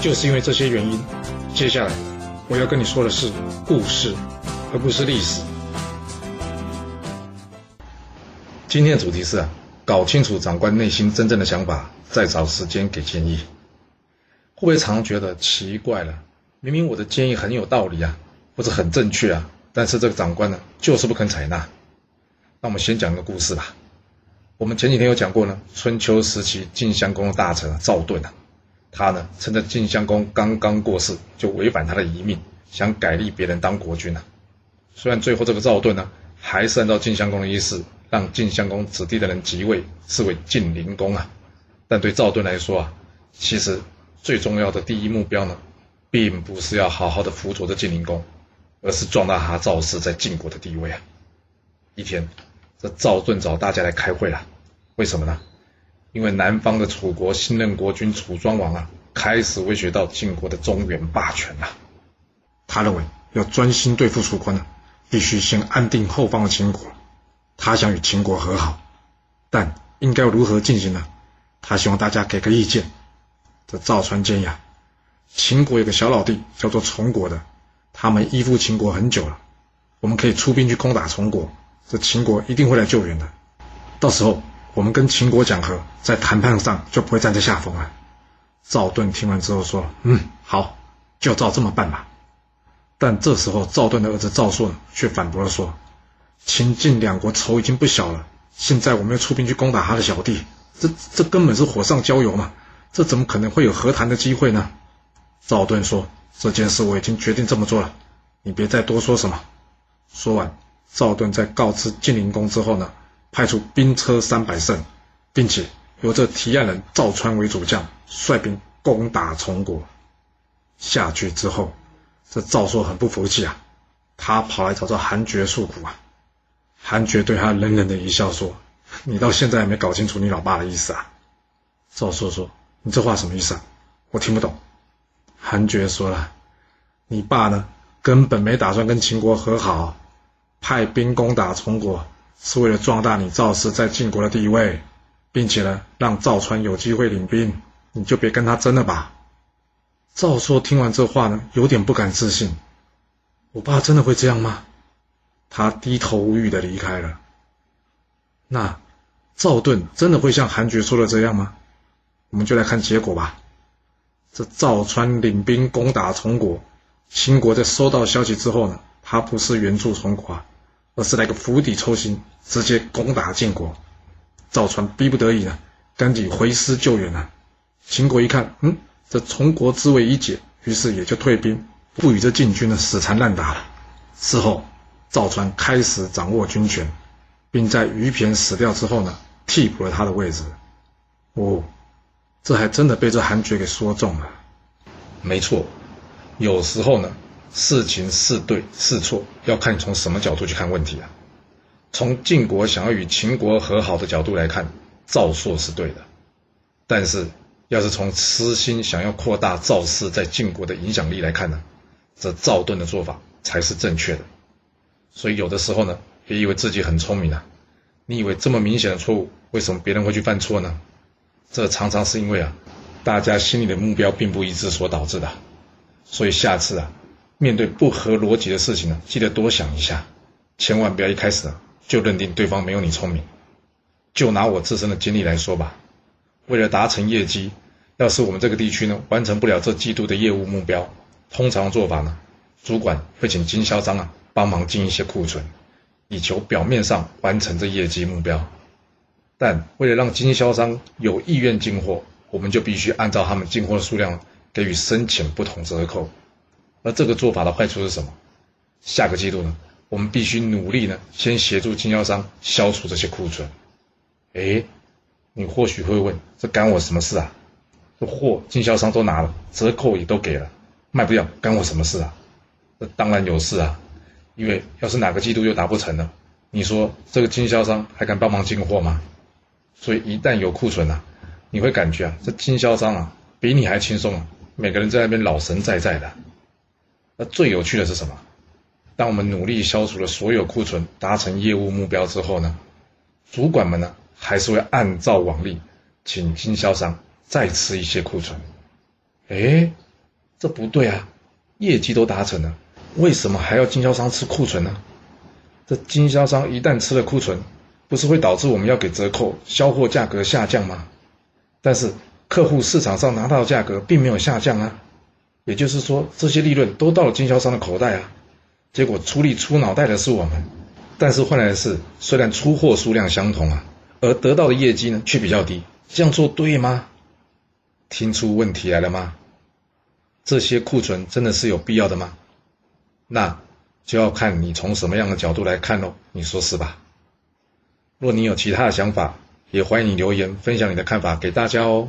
就是因为这些原因，接下来我要跟你说的是故事，而不是历史。今天的主题是啊，搞清楚长官内心真正的想法，再找时间给建议。会不会常觉得奇怪了？明明我的建议很有道理啊，或者很正确啊，但是这个长官呢，就是不肯采纳。那我们先讲个故事吧。我们前几天有讲过呢，春秋时期晋襄公的大臣赵盾啊。他呢，趁着晋襄公刚刚过世，就违反他的遗命，想改立别人当国君啊。虽然最后这个赵盾呢，还是按照晋襄公的意思，让晋襄公子弟的人即位，是为晋灵公啊。但对赵盾来说啊，其实最重要的第一目标呢，并不是要好好的辅佐这晋灵公，而是壮大他赵氏在晋国的地位啊。一天，这赵盾找大家来开会了，为什么呢？因为南方的楚国新任国君楚庄王啊，开始威胁到晋国的中原霸权了。他认为要专心对付楚国呢，必须先安定后方的秦国。他想与秦国和好，但应该如何进行呢？他希望大家给个意见。这赵川建议，秦国有个小老弟叫做崇国的，他们依附秦国很久了，我们可以出兵去攻打崇国，这秦国一定会来救援的。到时候。我们跟秦国讲和，在谈判上就不会站在下风了。赵盾听完之后说：“嗯，好，就照这么办吧。”但这时候，赵盾的儿子赵朔却反驳了说：“秦晋两国仇已经不小了，现在我们要出兵去攻打他的小弟，这这根本是火上浇油嘛！这怎么可能会有和谈的机会呢？”赵盾说：“这件事我已经决定这么做了，你别再多说什么。”说完，赵盾在告知晋灵公之后呢？派出兵车三百乘，并且由这提案人赵川为主将，率兵攻打崇国。下去之后，这赵朔很不服气啊，他跑来找这韩厥诉苦啊。韩厥对他冷冷的一笑说：“你到现在还没搞清楚你老爸的意思啊？”赵朔说：“你这话什么意思啊？我听不懂。”韩厥说了：“你爸呢，根本没打算跟秦国和好，派兵攻打崇国。”是为了壮大你赵氏在晋国的地位，并且呢，让赵川有机会领兵，你就别跟他争了吧。赵朔听完这话呢，有点不敢置信。我爸真的会这样吗？他低头无语的离开了。那赵盾真的会像韩厥说的这样吗？我们就来看结果吧。这赵川领兵攻打崇国，秦国在收到消息之后呢，他不是援助崇国啊。而是来个釜底抽薪，直接攻打晋国。赵传逼不得已呢，赶紧回师救援啊。秦国一看，嗯，这崇国之位已解，于是也就退兵，不与这晋军呢死缠烂打了。事后，赵传开始掌握军权，并在于骈死掉之后呢，替补了他的位置。哦，这还真的被这韩厥给说中了。没错，有时候呢。事情是对是错，要看你从什么角度去看问题啊。从晋国想要与秦国和好的角度来看，赵朔是对的；但是，要是从私心想要扩大赵氏在晋国的影响力来看呢，这赵盾的做法才是正确的。所以，有的时候呢，别以为自己很聪明啊。你以为这么明显的错误，为什么别人会去犯错呢？这常常是因为啊，大家心里的目标并不一致所导致的。所以，下次啊。面对不合逻辑的事情呢，记得多想一下，千万不要一开始就认定对方没有你聪明。就拿我自身的经历来说吧，为了达成业绩，要是我们这个地区呢完成不了这季度的业务目标，通常做法呢，主管会请经销商啊帮忙进一些库存，以求表面上完成这业绩目标。但为了让经销商有意愿进货，我们就必须按照他们进货的数量给予深浅不同折扣。而这个做法的坏处是什么？下个季度呢，我们必须努力呢，先协助经销商消除这些库存。哎，你或许会问，这干我什么事啊？这货经销商都拿了，折扣也都给了，卖不掉干我什么事啊？这当然有事啊，因为要是哪个季度又达不成了，你说这个经销商还敢帮忙进货吗？所以一旦有库存啊，你会感觉啊，这经销商啊比你还轻松啊，每个人在那边老神在在的。那最有趣的是什么？当我们努力消除了所有库存，达成业务目标之后呢，主管们呢还是会按照往例，请经销商再吃一些库存。哎，这不对啊，业绩都达成了。为什么还要经销商吃库存呢？这经销商一旦吃了库存，不是会导致我们要给折扣，销货价格下降吗？但是客户市场上拿到的价格并没有下降啊，也就是说这些利润都到了经销商的口袋啊。结果出力出脑袋的是我们，但是换来的是虽然出货数量相同啊，而得到的业绩呢却比较低，这样做对吗？听出问题来了吗？这些库存真的是有必要的吗？那就要看你从什么样的角度来看喽，你说是吧？若你有其他的想法，也欢迎你留言分享你的看法给大家哦。